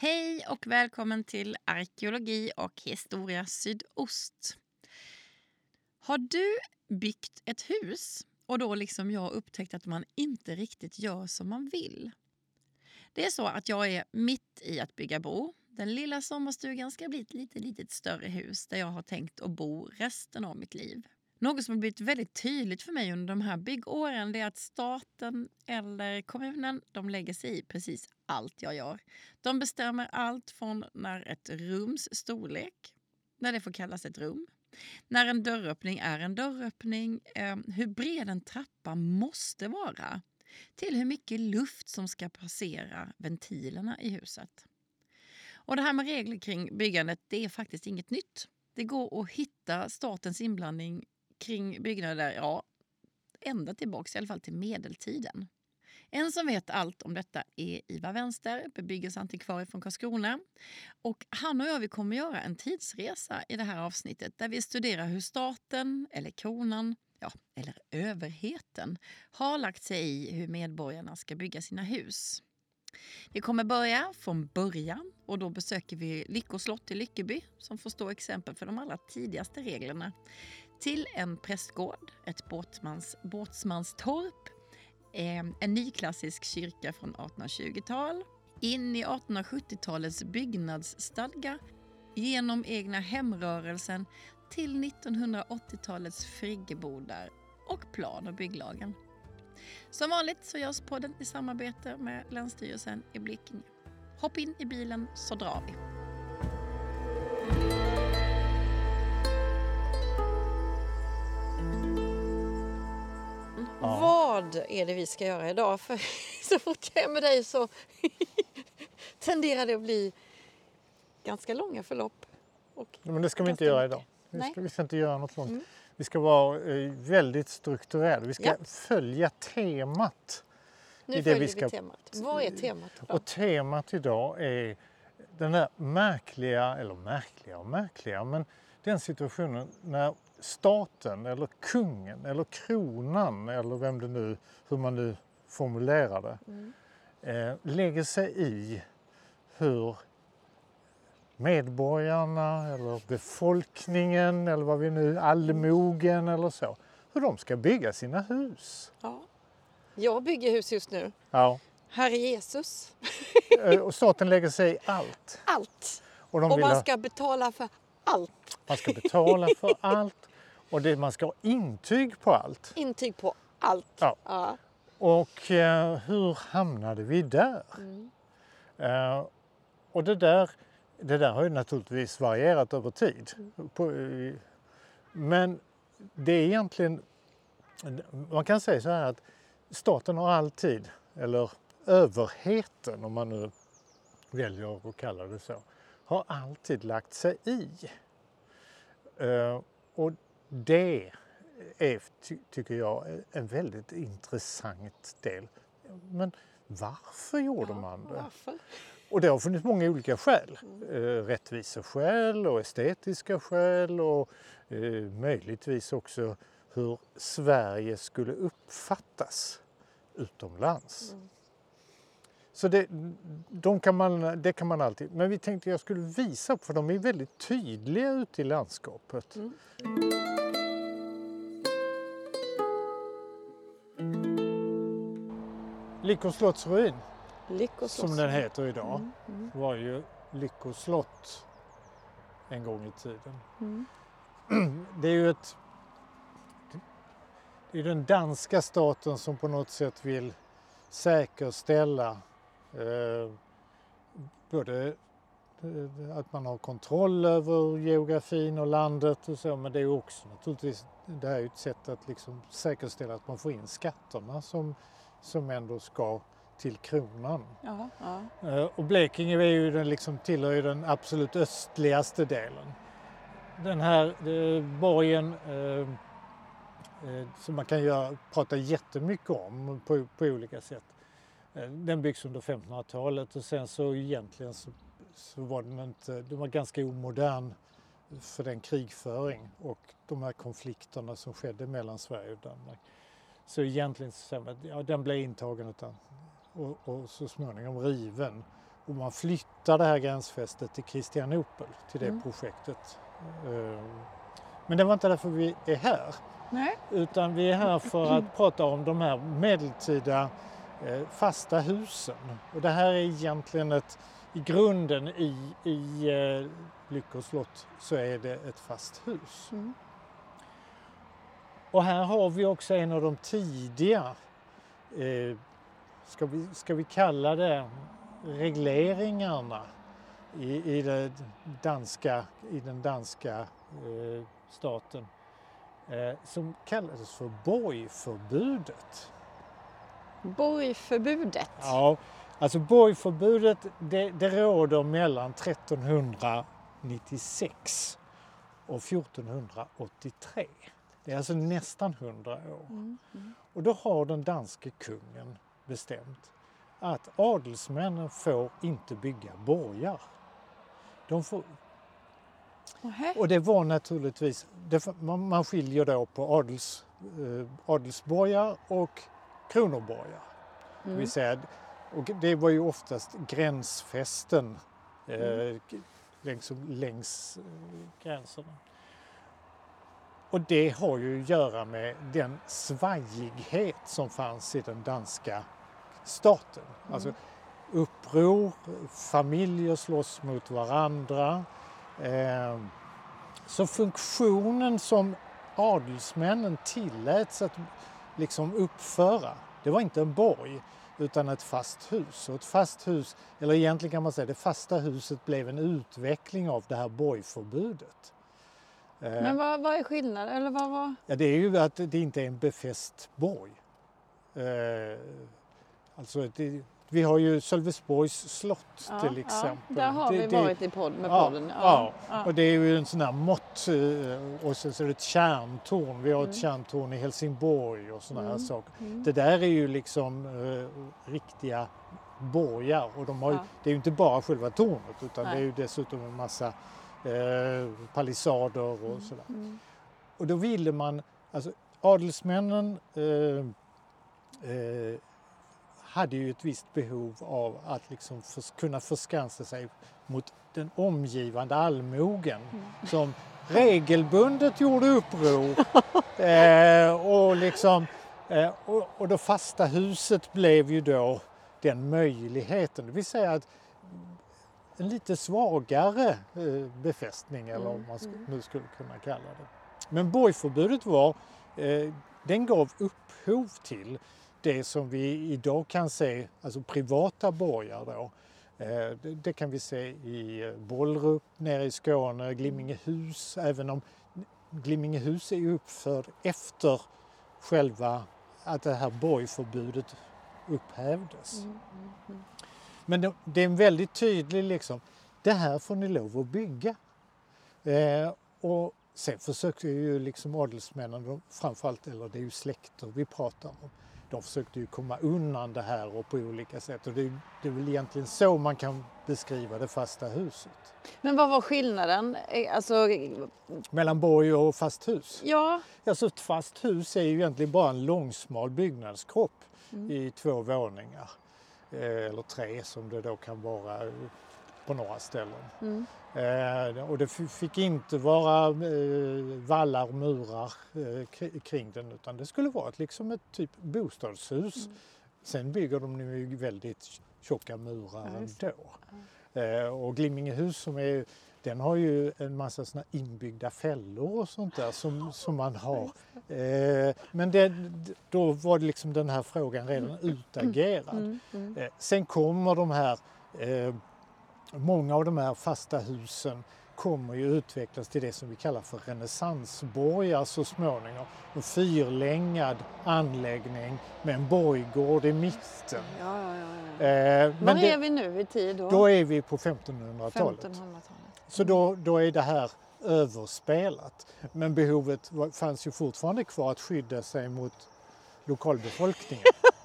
Hej och välkommen till Arkeologi och historia sydost. Har du byggt ett hus och då liksom jag upptäckt att man inte riktigt gör som man vill? Det är så att jag är mitt i att bygga bo. Den lilla sommarstugan ska bli ett lite, litet större hus där jag har tänkt att bo resten av mitt liv. Något som har blivit väldigt tydligt för mig under de här byggåren är att staten eller kommunen de lägger sig i precis allt jag gör. De bestämmer allt från när ett rums storlek, när det får kallas ett rum, när en dörröppning är en dörröppning, ehm, hur bred en trappa måste vara till hur mycket luft som ska passera ventilerna i huset. Och Det här med regler kring byggandet det är faktiskt inget nytt. Det går att hitta statens inblandning kring byggnader, ja, ända tillbaka i alla fall till medeltiden. En som vet allt om detta är Ivar Vänster, bebyggelseantikvarie från Karlskrona. Och han och jag vi kommer göra en tidsresa i det här avsnittet där vi studerar hur staten, eller kronan, ja, eller överheten har lagt sig i hur medborgarna ska bygga sina hus. Vi kommer börja från början och då besöker vi Lyckoslott i Lyckeby som får stå exempel för de allra tidigaste reglerna till en prästgård, ett båtsmans, båtsmanstorp, eh, en nyklassisk kyrka från 1820-tal, in i 1870-talets byggnadsstadga, genom egna hemrörelsen till 1980-talets friggebodar och plan och bygglagen. Som vanligt så görs podden i samarbete med Länsstyrelsen i Blekinge. Hopp in i bilen så drar vi. Är det vi ska göra idag? För så fort jag är med dig så tenderar det att bli ganska långa förlopp. Och men det ska vi inte göra idag. Vi ska, vi ska inte göra något långt. Mm. Vi ska vara eh, väldigt strukturerade. Vi ska ja. följa temat. Nu i det följer vi, ska... vi temat. Vad är temat? Då? Och temat idag är den där märkliga, eller märkliga och märkliga, men den situationen när staten eller kungen eller kronan eller vem det nu, hur man nu formulerar det, mm. eh, lägger sig i hur medborgarna eller befolkningen eller vad vi nu, allmogen eller så, hur de ska bygga sina hus. Ja. Jag bygger hus just nu. Ja. Herre Jesus. Eh, och staten lägger sig i allt. Allt. Och, och man ska betala för allt. Man ska betala för allt och det, man ska ha intyg på allt. Intyg på allt. Ja. ja. Och eh, hur hamnade vi där? Mm. Eh, och det där, det där har ju naturligtvis varierat över tid. Mm. På, men det är egentligen, man kan säga så här att staten har alltid, eller överheten om man nu väljer att kalla det så, har alltid lagt sig i. Uh, och det är, ty tycker jag, en väldigt intressant del. Men varför gjorde ja, man det? Varför? Och det har funnits många olika skäl. Mm. Eh, rättviseskäl och estetiska skäl och eh, möjligtvis också hur Sverige skulle uppfattas utomlands. Mm. Så det, de kan man, det kan man alltid. Men vi tänkte jag skulle visa för de är väldigt tydliga ute i landskapet. Mm. Lyckos slottsruin, som den heter idag, mm, mm. var ju Lyckos slott en gång i tiden. Mm. Det är ju ett det är den danska staten som på något sätt vill säkerställa både eh, att man har kontroll över geografin och landet och så men det är också naturligtvis det här är ett sätt att liksom säkerställa att man får in skatterna som, som ändå ska till kronan. Ja, ja. Eh, och Blekinge är ju den, liksom, tillhör ju den absolut östligaste delen. Den här eh, borgen eh, Eh, som man kan göra, prata jättemycket om på, på olika sätt. Eh, den byggs under 1500-talet och sen så egentligen så, så var den inte, den var ganska omodern för den krigföring och de här konflikterna som skedde mellan Sverige och Danmark. Så egentligen så ja, den blev intagen utan, och, och så småningom riven och man flyttar det här gränsfästet till Kristianopel, till det Mm. projektet. Eh, Men det var inte därför vi är här, Nej. utan vi är här för att prata om de här medeltida fasta husen. Och det här är egentligen ett, i grunden i, i eh, Lyckers slott så är det ett fast hus. Mm. Och här har vi också en av de tidiga, eh, ska, vi, ska vi kalla det regleringarna i, i, det danska, i den danska eh, staten eh, som kallades för borgförbudet. Borgförbudet. Ja, alltså borgförbudet det, det råder mellan 1396 och 1483. Det är alltså nästan 100 år. Mm. Mm. Och då har den danske kungen bestämt att adelsmännen får inte bygga borgar. De får, och det var naturligtvis, man skiljer då på adels, eh, adelsborgar och kronoborgar. Det Mm. vill säga, och det var ju oftast gränsfästen eh, Mm. längs, längs eh, gränserna. Och det har ju att göra med den svajighet som fanns i den danska staten. Mm. Alltså uppror, familjer slåss mot varandra. Eh, så funktionen som adelsmännen tilläts att liksom uppföra, det var inte en borg utan ett fast hus. Och ett fast hus, eller egentligen kan man säga det fasta huset blev en utveckling av det här borgförbudet. Eh, Men vad, vad är skillnaden? Eller vad var... Ja, det är ju att det inte är en befäst borg. Eh, alltså det, vi har ju Sölvesborgs slott Ja, till exempel. Ja, där har det, vi det- varit i podd med ja, podden. Ja, ja. och det är ju en sån här mått eh, och så, så är det ett kärntorn. Vi har ett Mm. kärntorn i Helsingborg och såna här Mm. saker. Mm. Det där är ju liksom eh, riktiga borgar och de har ju, det är ju inte bara själva tornet utan det Nej. är ju dessutom en massa eh, palissader och sådär. Mm. Och då ville man, alltså adelsmännen eh, eh, hade ju ett visst behov av att liksom förs- kunna förskansa sig mot den omgivande allmogen som regelbundet gjorde uppror. Eh, och, liksom, eh, och, och det fasta huset blev ju då den möjligheten, det vill säga att en lite svagare eh, befästning eller om man sk- nu skulle kunna kalla det. Men borgförbudet var, eh, den gav upphov till det som vi idag kan se, alltså privata borgar då. Eh, det, kan vi se i eh, Bollrup nere i Skåne, Glimmingehus, även om Glimmingehus är uppförd efter själva att det här borgförbudet upphävdes. Mm. Mm. Men det, är en väldigt tydlig liksom, det här får ni lov att bygga. Eh, och sen försökte ju liksom adelsmännen, de- framförallt, eller det är ju släkter vi pratar om, de försökte ju komma undan det här och på olika sätt. Och det, det är väl egentligen så man kan beskriva det fasta huset. Men vad var skillnaden? Eh, Alltså, Mellan borg och fast hus. ja. Alltså ett fast hus är ju egentligen bara en långsmal byggnadskropp Mm. i två våningar. Eh, eller tre som det då kan vara på några ställen. Mm. Eh, och det fick inte vara eh, vallar och murar eh, kring den utan det skulle vara ett, liksom ett typ bostadshus. Mm. Sen bygger de nu väldigt tjocka murar Ja, ändå. Eh, och Glimmingehus som är, den har ju en massa såna inbyggda fällor och sånt där som, som man har. Eh, men det, då var det liksom den här frågan redan utagerad. Mm. Mm. Eh, sen kommer de här, eh, många av de här fasta husen kommer ju utvecklas till det som vi kallar för renässansborgar så småningom. En fyrlängad anläggning med en borggård i mitten. Ja, ja, ja. Eh, Var det, är vi nu i tid då? då är vi på 1500-talet. 1500-talet. Så då, då är det här överspelat. Men behovet fanns ju fortfarande kvar att skydda sig mot lokalbefolkningen.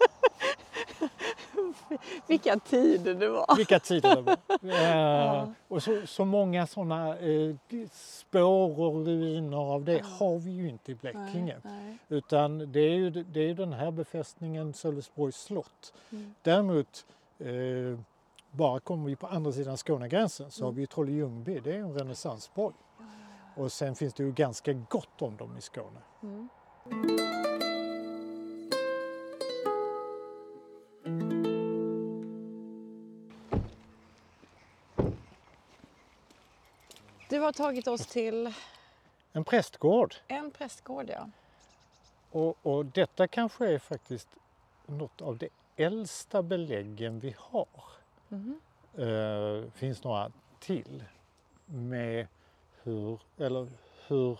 Vilka tider det var! Vilka tider det var. Eh, Och så, så många sådana eh, spår och ruiner av det har vi ju inte i Blekinge. Nej, nej. Utan det är ju det är den här befästningen Sölvesborgs slott. Mm. Däremot eh, bara kommer vi på andra sidan Skånegränsen så har vi ju Trolle Ljungby, det är en renässansborg. Och sen finns det ju ganska gott om dem i Skåne. Du har tagit oss till En prästgård. en prästgård, ja. Och, och detta kanske är faktiskt något av de äldsta beläggen vi har. Mhm. Eh, finns några till med hur, eller hur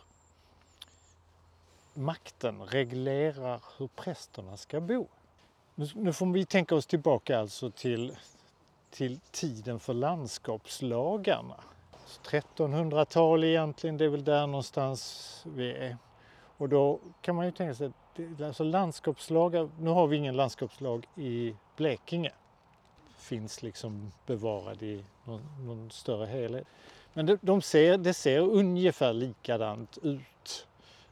makten reglerar hur prästerna ska bo. Nu, nu får vi tänka oss tillbaka alltså till, till tiden för landskapslagarna. 1300-tal egentligen, det är väl där någonstans vi är. Och då kan man ju tänka sig att alltså landskapslagar, nu har vi ingen landskapslag i Blekinge. Finns liksom bevarad i någon, någon större helhet. Men det, de ser, det ser ungefär likadant ut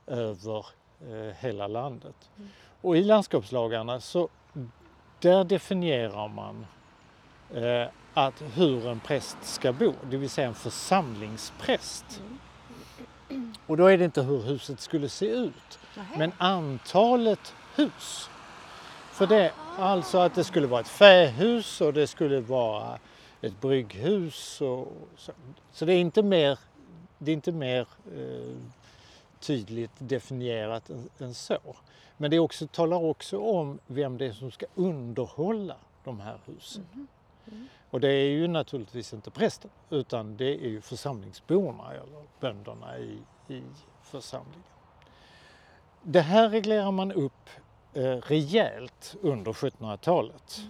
över eh, hela landet. Och i landskapslagarna så där definierar man eh, att hur en präst ska bo, det vill säga en församlingspräst. Och då är det inte hur huset skulle se ut, men antalet hus. För det, alltså att det skulle vara ett fähus och det skulle vara ett brygghus. Och så. så det är inte mer, det är inte mer eh, tydligt definierat än, än så. Men det också, talar också om vem det är som ska underhålla de här husen. Och det är ju naturligtvis inte prästen utan det är ju församlingsborna eller bönderna i, i församlingen. Det här reglerar man upp eh, rejält under 1700-talet.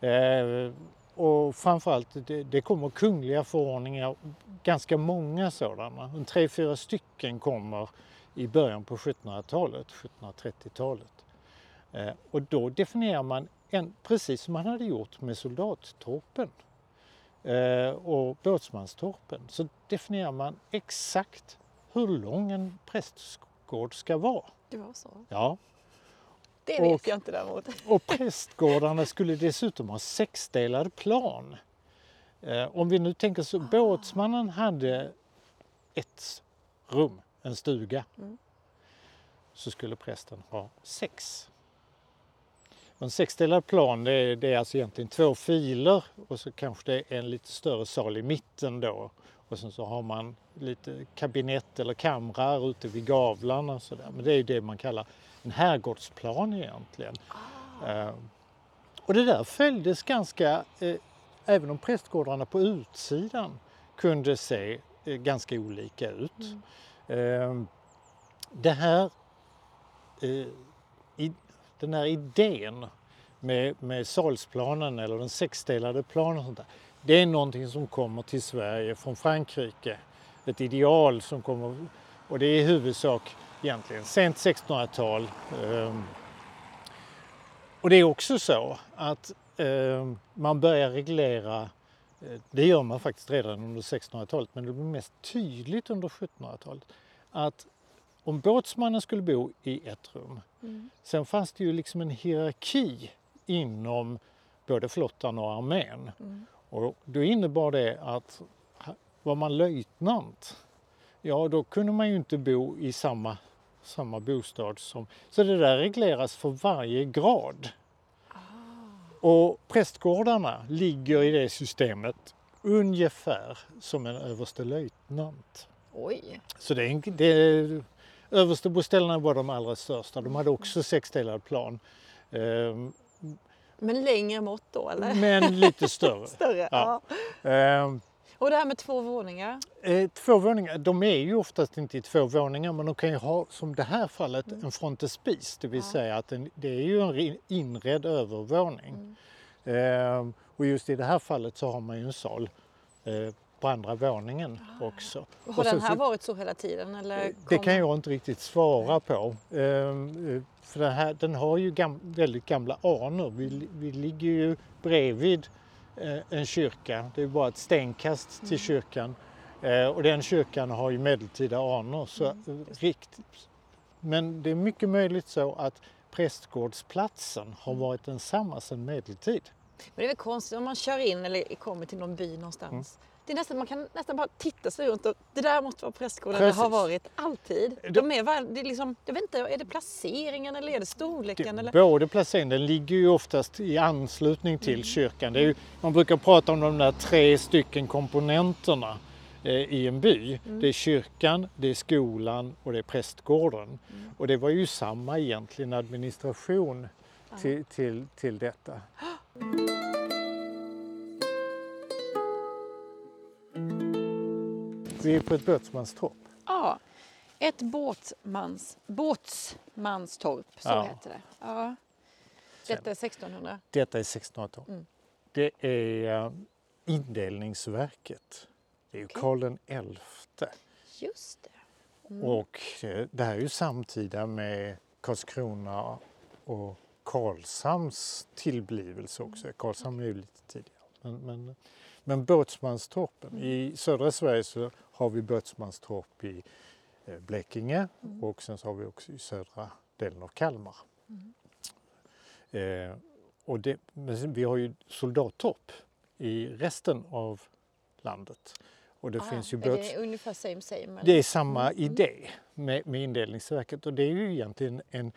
Eh, och framförallt det, det kommer kungliga förordningar, ganska många sådana. En tre, fyra stycken kommer i början på 1700-talet, 1730-talet. Eh, och då definierar man, en, precis som man hade gjort med soldattorpen eh, och båtsmanstorpen, så definierar man exakt hur lång en prästgård ska vara. Det var så. Ja, Det vet Och- jag inte däremot. och prästgårdarna skulle dessutom ha sexdelad plan. Eh, om vi nu tänker så, båtsmannen hade ett rum, en stuga. Mm. Så skulle prästen ha sex. Och En sexdelad plan det är, det är alltså egentligen två filer och så kanske det är en lite större sal i mitten då. Och sen så har man lite kabinett eller kamrar ute vid gavlarna och sådär. Men det är ju det man kallar en herrgårdsplan egentligen. Eh, och det där följdes ganska, eh, även om prästgårdarna på utsidan kunde se eh, ganska olika ut. Eh, det här, eh, i, den här idén med, med salsplanen eller den sexdelade planen och sånt där, det är någonting som kommer till Sverige från Frankrike. Ett ideal som kommer, och det är i huvudsak egentligen sent 1600-tal. Ehm, och det är också så att ehm, man börjar reglera, eh, det gör man faktiskt redan under 1600-talet, men det blir mest tydligt under 1700-talet, att om båtsmannen skulle bo i ett rum, sen fanns det ju liksom en hierarki inom både flottan och armén. Och då innebar det att var man löjtnant, ja då kunde man ju inte bo i samma, samma bostad som... Så det där regleras för varje grad. Och prästgårdarna ligger i det systemet ungefär som en överstelöjtnant. Oj. Så det är, en- det är, översteboställarna var de allra största. De hade också sexdelad plan. Ehm, Men längre mått då eller? men lite större. Större? Ja. Ja. Ehm, Och det här med två våningar? Eh, två våningar, de är ju oftast inte i två våningar men de kan ju ha som det här fallet en frontispice, det vill säga att den, det är ju en inredd övervåning. Eh, och just i det här fallet så har man ju en sal eh, på andra våningen också. Har Och den här så- varit så hela tiden? Eller det kom- kan jag inte riktigt svara på. Eh, eh, för den, här, den har ju gam, väldigt gamla anor. Vi, vi ligger ju bredvid eh, en kyrka. Det är bara ett stenkast till kyrkan. Eh, och den kyrkan har ju medeltida anor. Så, eh, riktigt. Men det är mycket möjligt så att prästgårdsplatsen har varit densamma sedan medeltid. Men det är väl konstigt om man kör in eller kommer till någon by någonstans. Mm. Det är nästan, man kan nästan bara titta sig runt och det där måste vara prästgården. Precis. Det har varit alltid. De är, det är, liksom, jag vet inte, är det placeringen eller är det storleken? Det, eller? både placeringen, den ligger ju oftast i anslutning till kyrkan. Det är ju, man brukar prata om de där tre stycken komponenterna eh, i en by. Det är kyrkan, det är skolan och det är prästgården. Och det var ju samma egentligen administration till, till, till detta. Vi är på ett båtsmanstorp. Ja, ett båtmans, båtsmanstorp, så Ja. heter det. Ja. Detta är 1600. Detta är 1600-tal. Mm. Det är eh, indelningsverket. Det är ju Okej. Karl elfte. Just det. Mm. Och eh, det här är ju samtida med Karlskrona och Karlshamns tillblivelse också. Karlshamn är ju lite tidigare. Men, men, men Båtsmanstorpen, i södra Sverige så har vi Båtsmanstorp i eh, Blekinge och sen så har vi också i södra delen av Kalmar. Eh, och det, men vi har ju soldattorp i resten av landet. Och det Ah, finns ju är det ungefär same same? eller? Det är samma idé med, med indelningsverket och det är ju egentligen en,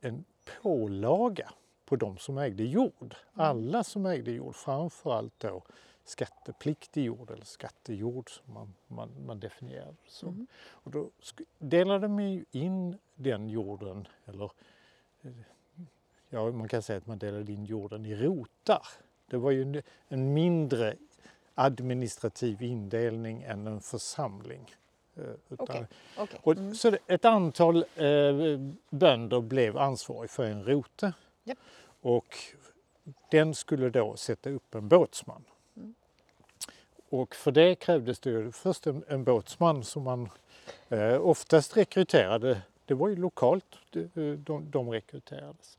en pålaga på de som ägde jord. Alla som ägde jord, framförallt då skattepliktig jord eller skattejord som man, man, man definierar som. Och då delade man ju in den jorden, eller eh, ja, man kan säga att man delade in jorden i rotar. Det var ju en, en mindre administrativ indelning än en församling. Eh, utan- Okej. Okej. och, Mm. Så ett antal eh, bönder blev ansvariga för en rote. Japp. Och den skulle då sätta upp en båtsman. Och för det krävdes det först en, en båtsman som man eh, oftast rekryterade. Det var ju lokalt de, de, de rekryterades.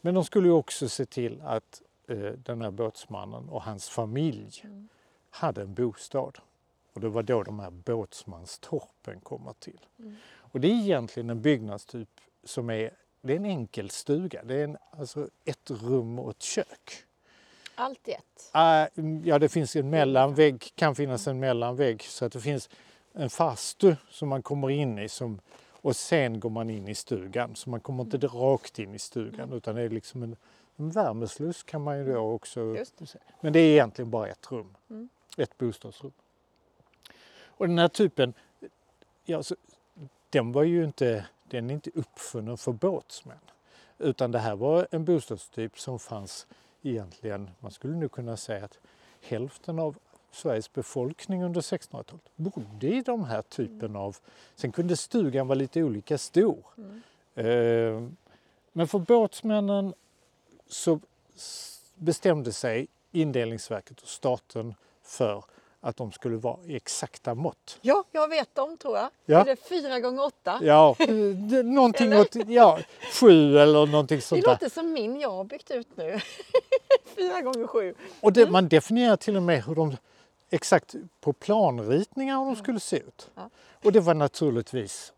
Men de skulle ju också se till att eh, den här båtsmannen och hans familj Mm. hade en bostad. Och det var då de här båtsmanstorpen kommer till. Mm. Och det är egentligen en byggnadstyp som är, det är en enkel stuga. Det är en, alltså ett rum och ett kök. Allt i ett. Ah, ja, det finns en mellanvägg, kan finnas en mellanvägg så att det finns en farstu som man kommer in i som, och sen går man in i stugan. Så man kommer inte rakt in i stugan utan det är liksom en, en värmesluss kan man ju då också Just säga. Men det är egentligen bara ett rum, Mm. ett bostadsrum. Och den här typen, ja, så, den var ju inte, den är inte uppfunnen för båtsmän. Utan det här var en bostadstyp som fanns egentligen, man skulle nu kunna säga att hälften av Sveriges befolkning under 1600-talet bodde i de här typen av, sen kunde stugan vara lite olika stor. Mm. Eh, Men för båtsmännen så bestämde sig indelningsverket och staten för att de skulle vara i exakta mått. Ja, jag vet dem tror jag. Ja. Är det fyra gånger åtta? Ja, det- någonting åt, ja, sju eller någonting Det sånt där. låter som min jag har byggt ut nu. fyra gånger sju. Och det, man definierar till och med hur de exakt på planritningar hur de skulle se ut. Ja. Och det var naturligtvis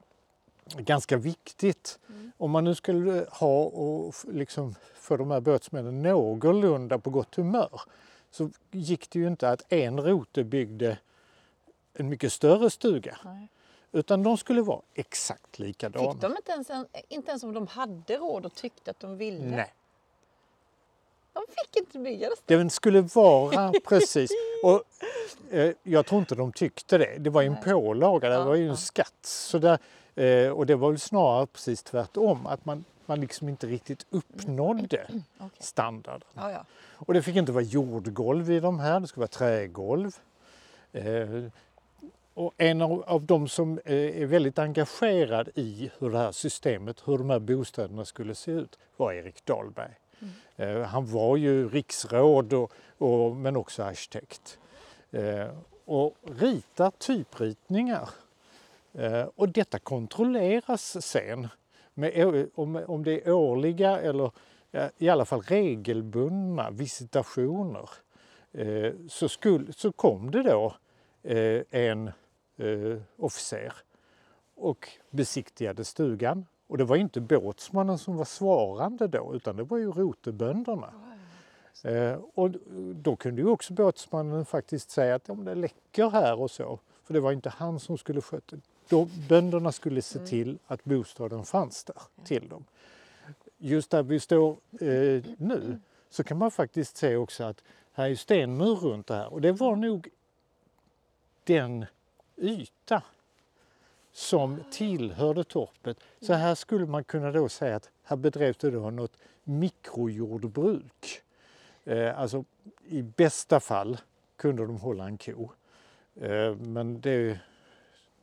ganska viktigt. Om man nu skulle ha och liksom få de här båtsmännen någorlunda på gott humör så gick det ju inte att en rote byggde en mycket större stuga Nej. utan de skulle vara exakt likadana. Fick de inte ens, en, inte ens om de hade råd och tyckte att de ville? Nej. De fick inte bygga det. Den skulle vara precis. Och, eh, jag tror inte de tyckte det. Det var ju en Nej. pålaga, det var ju en skatt. Så där, eh, och det var väl snarare precis tvärtom, att man, man liksom inte riktigt uppnådde Okej. standarden. Ja, ja. Och det fick inte vara jordgolv i de här, det skulle vara trägolv. Eh, och en av, av de som eh, är väldigt engagerad i hur det här systemet, hur de här bostäderna skulle se ut, var Erik Dahlberg. Eh, han var ju riksråd och, och, men också arkitekt. Eh, och ritar typritningar. Eh, och detta kontrolleras sen med, om, om det är årliga eller i alla fall regelbundna visitationer. Eh, så, skulle, så kom det då eh, en eh, officer och besiktigade stugan. Och det var inte båtsmannen som var svarande då utan det var ju rotebönderna. Eh, och då kunde ju också båtsmannen faktiskt säga att om det läcker här och så. För det var inte han som skulle sköta då Bönderna skulle se till att bostaden fanns där till dem. Just där vi står eh, nu så kan man faktiskt se också att här är stenmur runt det här och det var nog den yta som tillhörde torpet. Så här skulle man kunna då säga att här bedrevs det då något mikrojordbruk. Eh, alltså i bästa fall kunde de hålla en ko. Eh, men det,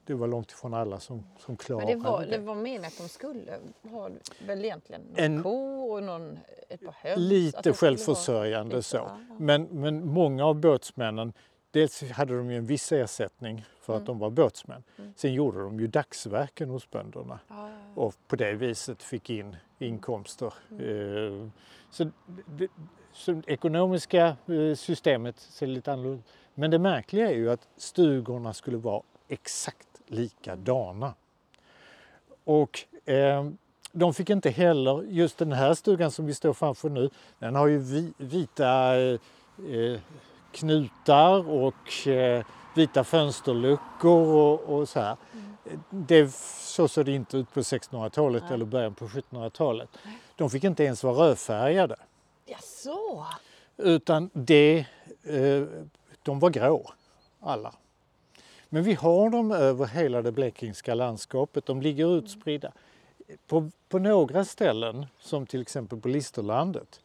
det var långt ifrån alla som, som klarade Men det var, det. var meningen att de skulle ha väl egentligen någon En- ko och någon, ett par höns? Lite skulle självförsörjande så. lite, ja, ja. Men, men många av båtsmännen, dels hade de ju en viss ersättning för Mm. att de var båtsmän. Sen gjorde de ju dagsverken hos bönderna Ja, ja, och på det viset fick in inkomster. Mm. Eh, Så det, så det ekonomiska eh, systemet ser lite annorlunda ut. Men det märkliga är ju att stugorna skulle vara exakt likadana. Och eh, de fick inte heller, just den här stugan som vi står framför nu, den har ju vi, vita eh, knutar och eh, vita fönsterluckor och, och så här. Det, så såg det inte ut på 1600-talet Nej. eller början på 1700-talet. De fick inte ens vara rödfärgade Jaså? utan det, eh, de var grå alla. Men vi har dem över hela det blekingska landskapet. De ligger utspridda. På, på några ställen, som till exempel på Listerlandet,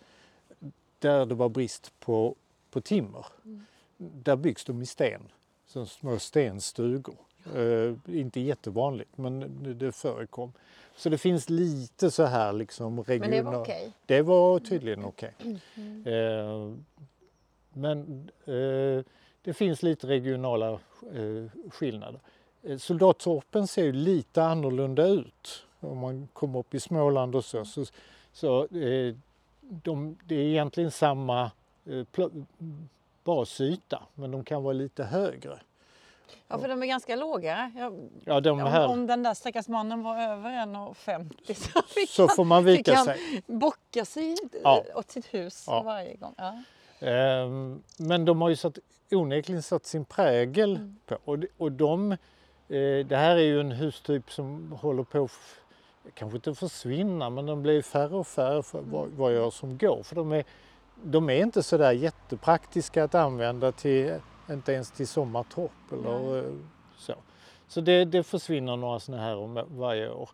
där det var brist på, på timmer, där byggs de i sten, som små stenstugor. Eh, inte jättevanligt, men det, förekom. Så det finns lite så här liksom Men regionalt. det var okej? Det var tydligen okej. Mm. Eh, men eh, det finns lite regionala eh, skillnader. Eh, Soldattorpen ser ju lite annorlunda ut. Om man kommer upp i Småland och så. så, så eh, de, det är egentligen samma basyta men de kan vara lite högre. Ja, för de är ganska låga. Jag, Ja, de om, här, om den där stackars mannen var över 1,50 så så han får man vika sig. bocka sig ja. åt sitt hus Ja. varje gång. Ja. Ehm, Men de har ju satt, onekligen satt sin prägel Mm. på. Och, de- och de, eh, det här är ju en hustyp som håller på kanske inte försvinna, men de blir färre och färre för vad, Mm. vad jag som går. För de är, de är inte så där jättepraktiska att använda till, inte ens till sommartorp eller eh, så. Så det, det försvinner några sådana här om varje år.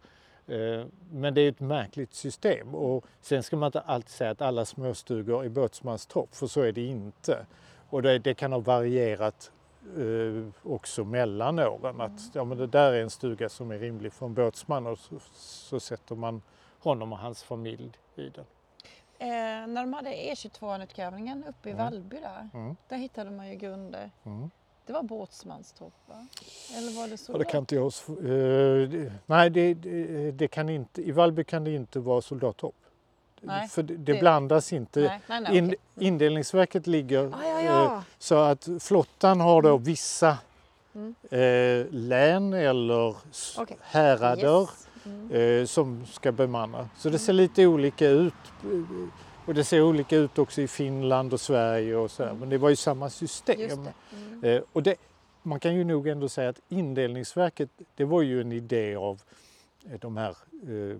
Eh, Men det är ett märkligt system och sen ska man inte alltid säga att alla småstugor är båtsmanstopp för så är det inte. Och det, det kan ha varierat eh, också mellan åren. Att ja, men det där är en stuga som är rimlig för en båtsman och så, så sätter man honom och hans familj i den. Eh, när de hade E22-utgrävningen uppe i Vallby där, Mm. där hittade man ju grunder. Mm. Det var båtsmanstorp va? Eller var det så? Ja, det kan inte jag... eh, nej, det, det, det kan inte, i Vallby kan det inte vara soldattorp. Nej, För det, det blandas inte. Nej, nej, nej, In, okej. Indelningsverket ligger Ah, ja, eh, ja. så att flottan har då vissa Mm. eh, län eller Okej. härader Yes. Mm. eh, som ska bemanna. Så det ser lite olika ut. Och det ser olika ut också i Finland och Sverige och så här. Men det var ju samma system. Det. Mm. Eh, och det, man kan ju nog ändå säga att indelningsverket, det var ju en idé av eh, de här eh,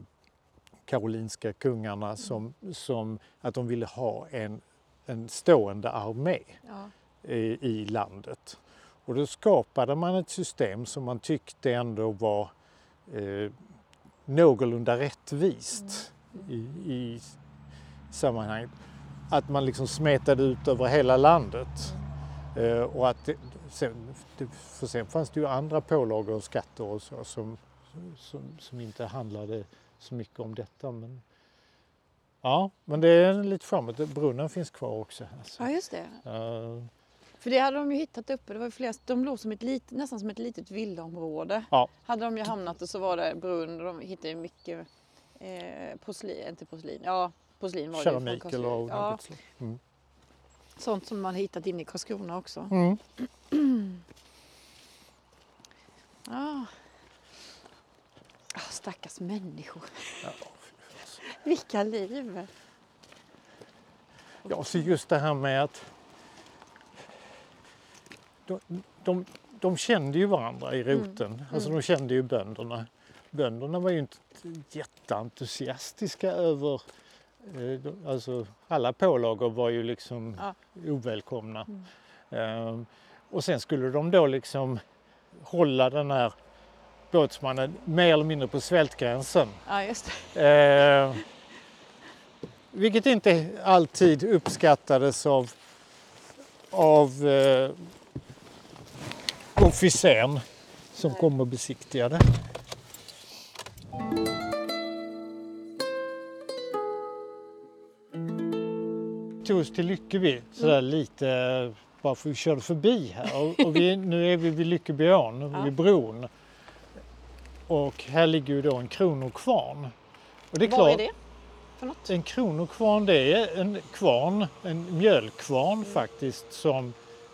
karolinska kungarna som, som att de ville ha en, en stående armé Ja. i, i landet. Och då skapade man ett system som man tyckte ändå var eh, någorlunda rättvist i, i sammanhanget. Att man liksom smetade ut över hela landet. Eh, och att det, sen, det, för sen fanns det ju andra pålagor och skatter och så som, som, som inte handlade så mycket om detta. Men, ja, men det är lite framåt. Brunnen finns kvar också. Alltså. ja, just det. Eh, För det hade de ju hittat uppe. Det var flera, de låg som ett lit, nästan som ett litet villaområde. Ja. Hade de ju hamnat och så var det brunn och de hittade ju mycket eh, porslin, inte porslin, ja porslin var det keramik Karlskrona. eller av ja. Mm. Sånt som man hittat inne i Karlskrona också. Mm. Ah. Ah, stackars människor. Ja. Vilka liv! Ja, så just det här med att de, de, de kände ju varandra i roten. Alltså de kände ju bönderna. Bönderna var ju inte jätteentusiastiska över... eh, Alltså alla pålagor var ju liksom Ja. ovälkomna. Ehm, och sen skulle de då liksom hålla den här båtsmannen mer eller mindre på svältgränsen. Ja, just det. Eh, vilket inte alltid uppskattades av, av eh, officeren som kom och besiktigade. Tog oss till Lyckeby sådär lite eh, bara för vi körde förbi här och, och vi, nu är vi vid Lyckebyån, Ja. vid bron. Och här ligger ju då en kronokvarn. Och det är Vad klart, är det för något? en kronokvarn det är en kvarn, en mjölkkvarn faktiskt som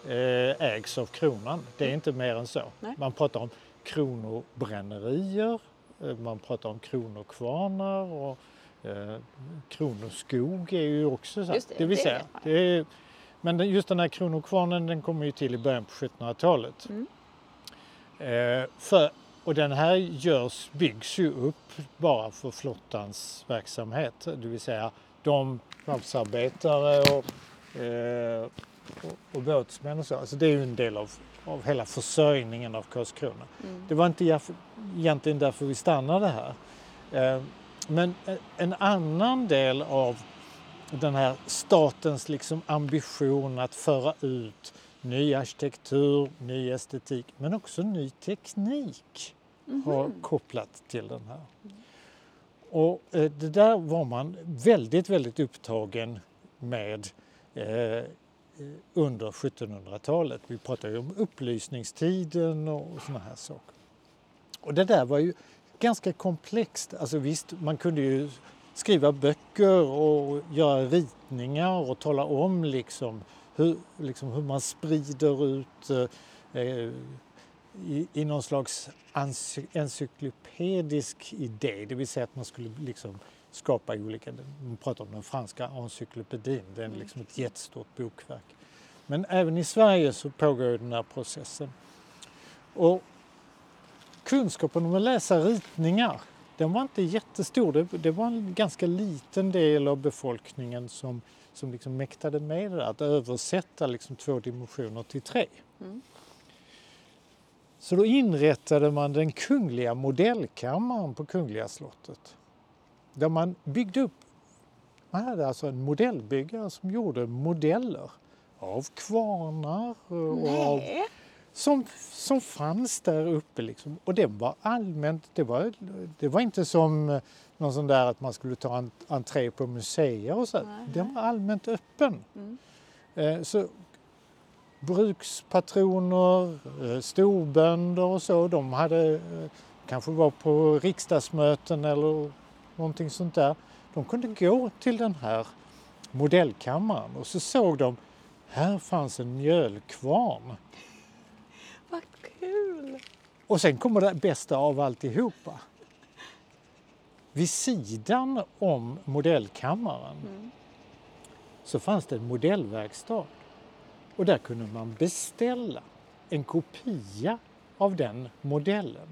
eh, ägs av kronan. Det är inte mer än så. Nej. Man pratar om kronobrännerier, eh, man pratar om kronokvarnar och eh, kronoskog är ju också så. Just det, det vill det säga, det är, men just den här kronokvarnen den kommer ju till i början på 1700-talet. Mm. Eh, för, och den här görs, byggs ju upp bara för flottans verksamhet. Det vill säga de varvsarbetare och, eh, och, och båtsmän och så. Alltså det är ju en del av, av hela försörjningen av Karlskrona. Mm. Det var inte egentligen därför vi stannade här. Eh, men en- en annan del av den här statens liksom ambition att föra ut ny arkitektur, ny estetik men också ny teknik har kopplat till den här. Och eh, det där var man väldigt, väldigt upptagen med eh, under 1700-talet. Vi pratar ju om upplysningstiden och såna här saker. Och det där var ju ganska komplext. Alltså visst, man kunde ju skriva böcker och göra ritningar och tala om liksom hur, liksom hur man sprider ut eh, eh, i, i någon slags ency- encyklopedisk idé, det vill säga att man skulle liksom skapa olika, man pratar om den franska encyklopedin, det är liksom ett jättestort bokverk. Men även i Sverige så pågår den här processen. Och kunskapen om att läsa ritningar, den var inte jättestor. Det, det var en ganska liten del av befolkningen som, som liksom mäktade med det där, att översätta liksom två dimensioner till tre. Mm. Så då inrättade man den kungliga modellkammaren på Kungliga slottet. Där man byggde upp, man hade alltså en modellbyggare som gjorde modeller av kvarnar och av Nej. Som, som fanns där uppe. Liksom. Och det var allmänt, det var, det var inte som eh, någon sån där att man skulle ta en, entré på museer och så. Nej, Den var allmänt öppen. Mm. Eh, så brukspatroner, eh, storbönder och så, de hade eh, kanske var på riksdagsmöten eller någonting sånt där. De kunde gå till den här modellkammaren och så såg de här fanns en mjölkvarn. Vad kul! Och sen kommer det bästa av alltihopa. Vid sidan om modellkammaren Mm. så fanns det en modellverkstad. Och där kunde man beställa en kopia av den modellen.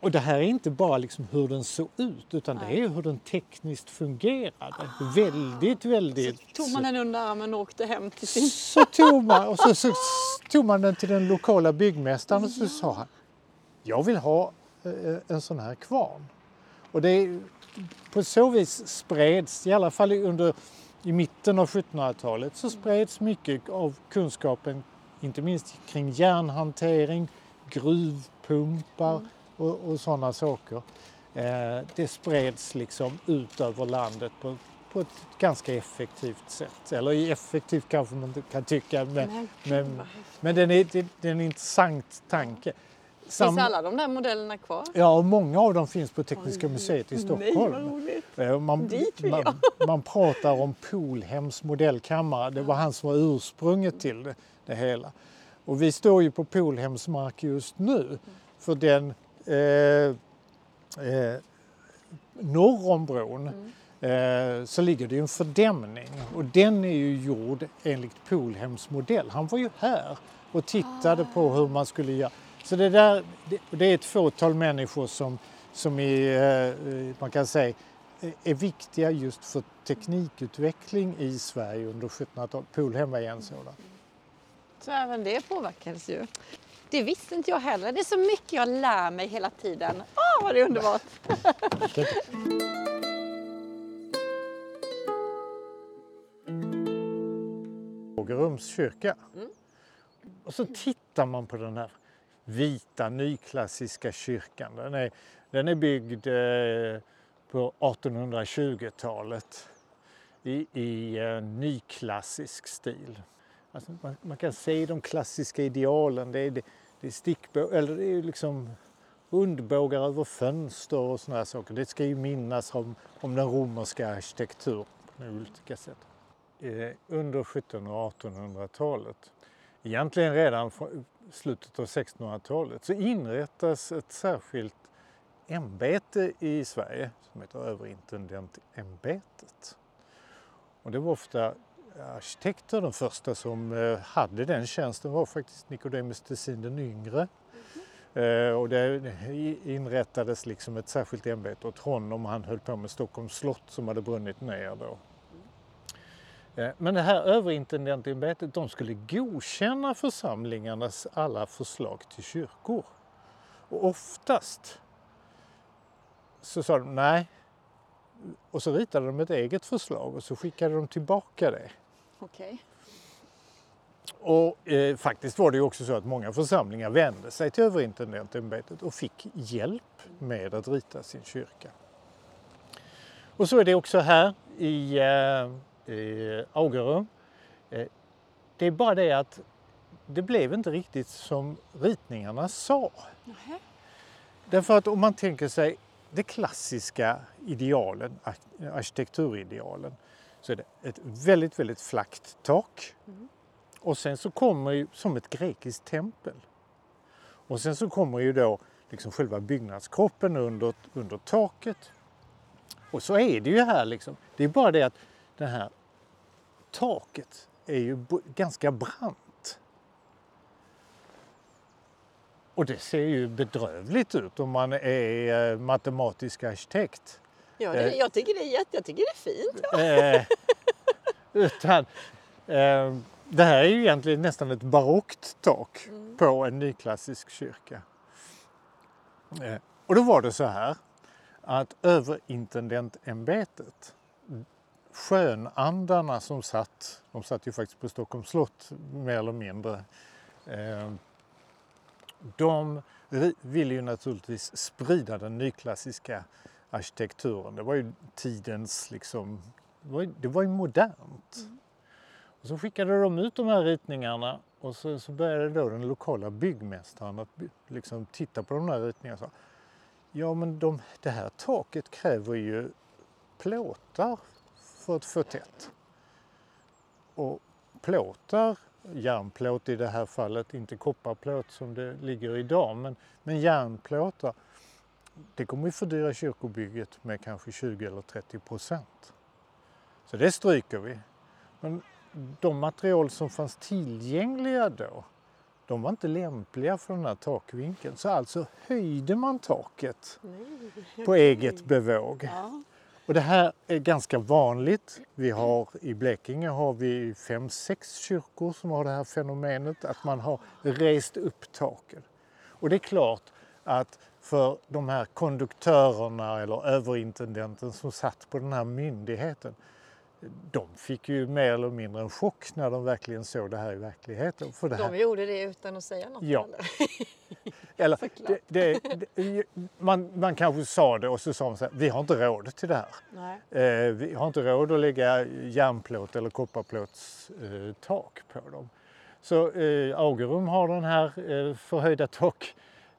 Och det här är inte bara liksom hur den såg ut utan det är hur den tekniskt fungerade. Väldigt, väldigt... Så tog man den under armen och åkte hem till sin... Så tog man, och så, så tog man den till den lokala byggmästaren och så sa han Jag vill ha eh, en sån här kvarn. Och det på så vis spreds, i alla fall under i mitten av 1700-talet, så spreds mycket av kunskapen, inte minst kring järnhantering, gruvpumpar och, och sådana saker. Eh, det spreds liksom ut över landet på, på ett ganska effektivt sätt. Eller effektivt kanske man kan tycka, men, Men, men, men den är, det, är en intressant tanke. Sam- Finns alla de där modellerna kvar? Ja, och många av dem finns på Tekniska museet i Nej, Stockholm. roligt. Eh, Man, Dit vill man, man pratar om Polhems modellkammare. Det var han som var ursprunget till det, det hela. Och vi står ju på Polhems mark just nu. För den eh, eh, norr om bron eh, så ligger det en fördämning och den är ju gjord enligt Polhems modell. Han var ju här och tittade på hur man skulle göra. Så det, där, det, det är ett fåtal människor som, som är, eh, man kan säga, är viktiga just för teknikutveckling i Sverige under 1700-talet. Polhem var en sådan. Så även det påverkades ju. Det visste inte jag heller. Det är så mycket jag lär mig hela tiden. Åh, vad det är underbart! Ågerums kyrka. Och så tittar man på den här vita nyklassiska kyrkan. Den är, den är byggd eh, på 1820-talet i, i eh, nyklassisk stil. Alltså man, man, kan se de klassiska idealen. Det är, det, det är stickbå, eller det är liksom rundbågar över fönster och sådana saker. Det ska ju minnas om, om den romerska arkitekturen på olika sätt. Eh, under 1700 och 1800-talet, egentligen redan från slutet av 1600-talet, så inrättas ett särskilt ämbete i Sverige som heter överintendentämbetet. Och det var ofta arkitekter, de första som eh, hade den tjänsten var faktiskt Nicodemus Tessin den yngre. Mm. Och det inrättades liksom ett särskilt ämbete åt honom. Han höll på med Stockholms slott som hade brunnit ner då. Eh, men det här överintendentsämbetet de skulle godkänna församlingarnas alla förslag till kyrkor. Och oftast så sa de nej. Och så ritade de ett eget förslag och så skickade de tillbaka det. Okej. Och eh, faktiskt var det ju också så att många församlingar vände sig till överintendentsämbetet och fick hjälp med att rita sin kyrka. Och så är det också här i, eh, i Augerum. Eh, det är bara det att det blev inte riktigt som ritningarna sa. Nähä. Därför att om man tänker sig de klassiska idealen, arkitekturidealen, så är det ett väldigt, väldigt flackt tak. Mm. Och sen så kommer ju, som ett grekiskt tempel. Och sen så kommer ju då liksom själva byggnadskroppen under, under taket. Och så är det ju här liksom. Det är bara det att det här taket är ju ganska brant. Och det ser ju bedrövligt ut om man är eh, matematisk arkitekt. Ja, det, Eh. jag tycker det är jätte, jag tycker det är fint. Eh, utan, eh, det här är ju egentligen nästan ett barockt tak på en nyklassisk kyrka. Eh, och då var det så här att överintendentsämbetet, skönandarna som satt, de satt ju faktiskt på Stockholms slott mer eller mindre, eh, de ville ju naturligtvis sprida den nyklassiska arkitekturen. Det var ju tidens liksom, det var ju, det var ju modernt. Och så skickade de ut de här ritningarna och så, så började då den lokala byggmästaren att liksom titta på de här ritningarna och sa Ja men de, det här taket kräver ju plåtar för att få tätt. Och plåtar, järnplåt i det här fallet, inte kopparplåt som det ligger idag, men, men järnplåtar det kommer ju fördyra kyrkobygget med kanske 20 eller 30 procent. Så det stryker vi. Men de material som fanns tillgängliga då, de var inte lämpliga för den här takvinkeln. Så alltså höjde man taket på eget bevåg. Ja. Och det här är ganska vanligt. Vi har, I Blekinge har vi fem, sex kyrkor som har det här fenomenet att man har rest upp taken. Och det är klart att för de här konduktörerna eller överintendenten som satt på den här myndigheten, de fick ju mer eller mindre en chock när de verkligen såg det här i verkligheten. För det här, De gjorde det utan att säga något? Ja. Eller? eller, det, det, det, man, man kanske sa det och så sa man så här, vi har inte råd till det här. Eh, vi har inte råd att lägga järnplåt eller kopparplåts eh, tak på dem. Så eh, Augerum har den här eh, förhöjda tak,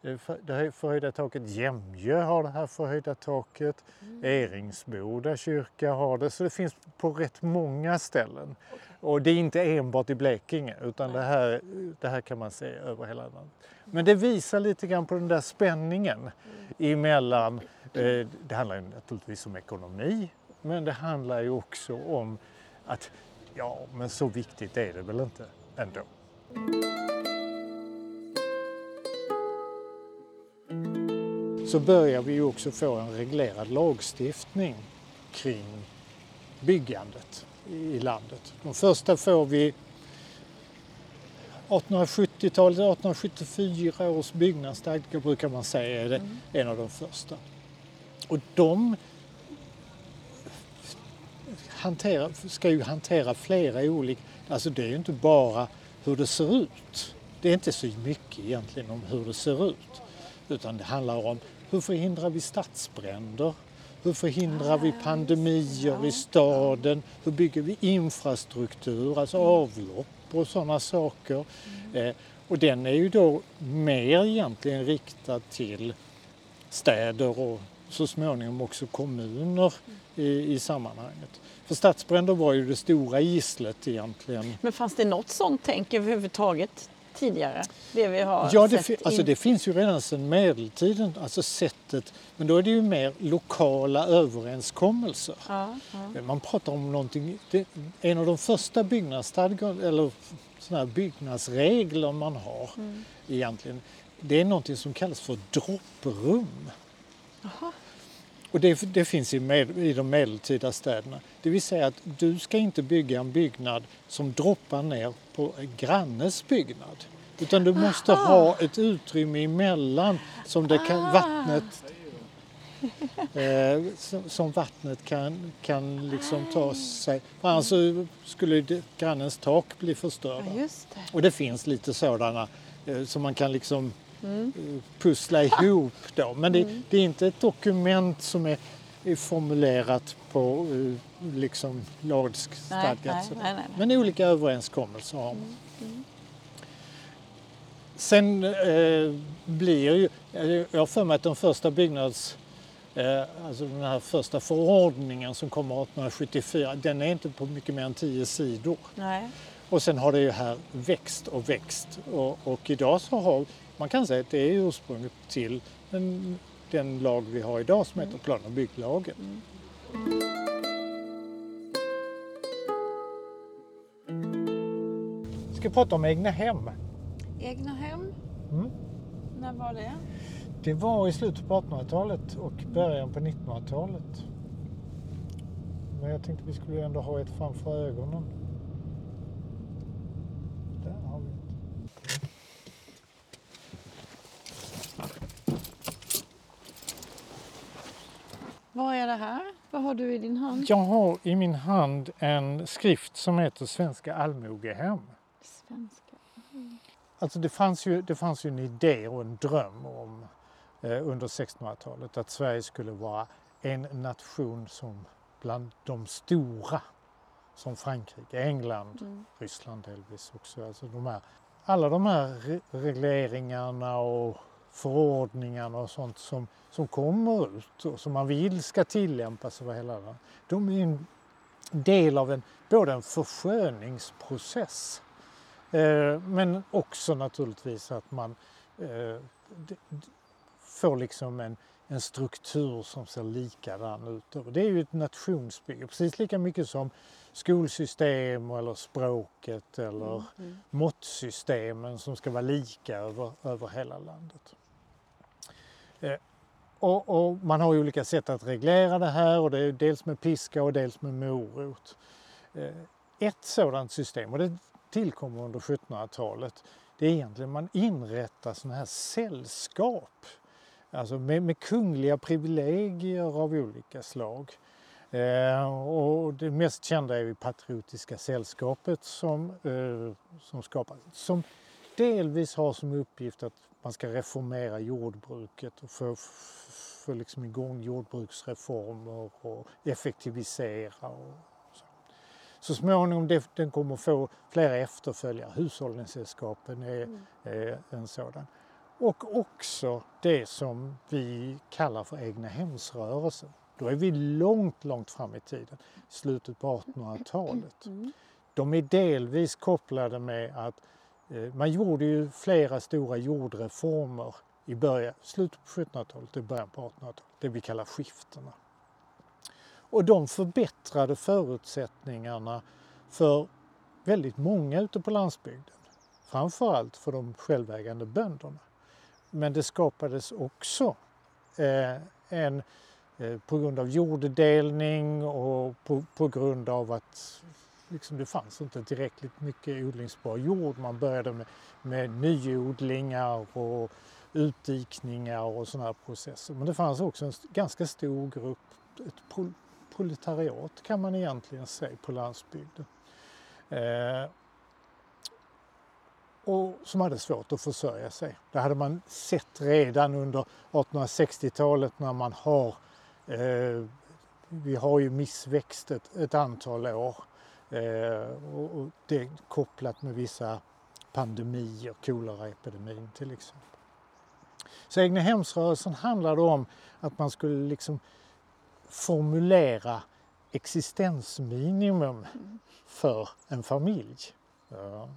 eh, för, det här förhöjda taket. Jämjö har det här förhöjda taket. Eringsboda kyrka har det. Så det finns på rätt många ställen. Och det är inte enbart i Blekinge utan det här, det här kan man se över hela landet. Men det visar lite grann på den där spänningen emellan, eh, det handlar ju naturligtvis om ekonomi, Men det handlar ju också om att ja, men så viktigt är det väl inte ändå. Så börjar vi också få en reglerad lagstiftning kring byggandet i landet. De första får vi 1870-talet, 1874 års byggnadsstadga brukar man säga är det Mm. en av de första. Och de hantera, ska ju hantera flera olika, alltså det är ju inte bara hur det ser ut. Det är inte så mycket egentligen om hur det ser ut. Utan det handlar om hur förhindrar vi stadsbränder? Hur förhindrar vi pandemier i staden? Hur bygger vi infrastruktur, alltså avlopp och sådana saker? Eh, och den är ju då mer egentligen riktad till städer och så småningom också kommuner i, i sammanhanget. För stadsbränder var ju det stora gisslet egentligen. Men fanns det något sånt tänk överhuvudtaget tidigare? Det vi har Ja, det, sett alltså det finns ju redan sedan medeltiden, alltså sättet, men då är det ju mer lokala överenskommelser. Ja, ja. Man pratar om någonting, det, en av de första byggnadsstadgar eller såna här byggnadsregler man har Mm. egentligen, det är någonting som kallas för dropprum. Och det, det finns i, med, i de medeltida städerna. Det vill säga att du ska inte bygga en byggnad som droppar ner på grannes byggnad. Utan du måste ha ett utrymme emellan som det kan, Ah. vattnet eh, som, som vattnet kan, kan liksom ta sig. För annars skulle det, grannens tak bli förstörda. ja, det. Och det finns lite sådana eh, som man kan liksom Mm. eh, pussla ihop då. Men det, det är inte ett dokument som är, är formulerat på eh, liksom lagstadgat. Men olika överenskommelser har man. Sen eh, blir ju, jag har för mig att den första byggnads Eh, alltså den här första förordningen som kommer 1874, den är inte på mycket mer än tio sidor. Nej. Och sen har det ju här växt och växt och, och idag så har man kan säga att det är ursprunget till den, den lag vi har idag som heter plan och bygglagen. Vi ska prata om egna hem. Egna hem, Mm. när var det? Det var i slutet på 1800-talet och början på 1900-talet. Men jag tänkte vi skulle ändå ha ett framför ögonen. Där har vi ett. Vad är det här? Vad har du i din hand? Jag har i min hand en skrift som heter Svenska allmogehem. Svenska. Alltså det fanns ju, det fanns ju en idé och en dröm om eh, under 1600-talet att Sverige skulle vara en nation som bland de stora som Frankrike, England, Mm. Ryssland delvis också. Alltså de här, alla de här re- regleringarna och förordningarna och sånt som, som kommer ut och som man vill ska tillämpas över hela landet. De är en del av en, både en försköningsprocess eh, men också naturligtvis att man eh, får liksom en, en struktur som ser likadan ut. Det är ju ett nationsbygge, precis lika mycket som skolsystem eller språket eller Mm. måttsystemen som ska vara lika över, över hela landet. Eh, och, och man har ju olika sätt att reglera det här och det är dels med piska och dels med morot. Eh, ett sådant system, och det tillkommer under 1700-talet, det är egentligen man inrättar sådana här sällskap. Alltså med, med kungliga privilegier av olika slag. Eh, och det mest kända är ju Patriotiska sällskapet som, eh, som skapades. Som delvis har som uppgift att man ska reformera jordbruket och få, få liksom igång jordbruksreformer och effektivisera. Och så. så småningom det, den kommer få flera efterföljare. Hushållningssällskapen är, är en sådan. Och också det som vi kallar för egna hemsrörelsen. Då är vi långt, långt fram i tiden, slutet på 1800-talet. Mm. De är delvis kopplade med att Eh, man gjorde ju flera stora jordreformer i början, slutet på 1700-talet och början på 1800-talet, det vi kallar skiftena. Och de förbättrade förutsättningarna för väldigt många ute på landsbygden. Framförallt för de självägande bönderna. Men det skapades också eh, en, eh, på grund av jorddelning och på, på grund av att liksom, det fanns inte tillräckligt mycket odlingsbar jord. Man började med, med nyodlingar och utdikningar och sådana processer. Men det fanns också en ganska stor grupp, ett proletariat kan man egentligen säga på landsbygden. Eh, och som hade svårt att försörja sig. Det hade man sett redan under 1860-talet när man har eh, vi har ju missväxt ett, ett antal år eh, och, och det är kopplat med vissa pandemier, koleraepidemin till exempel. Så egnahemsrörelsen handlade om att man skulle liksom formulera existensminimum för en familj. Ja.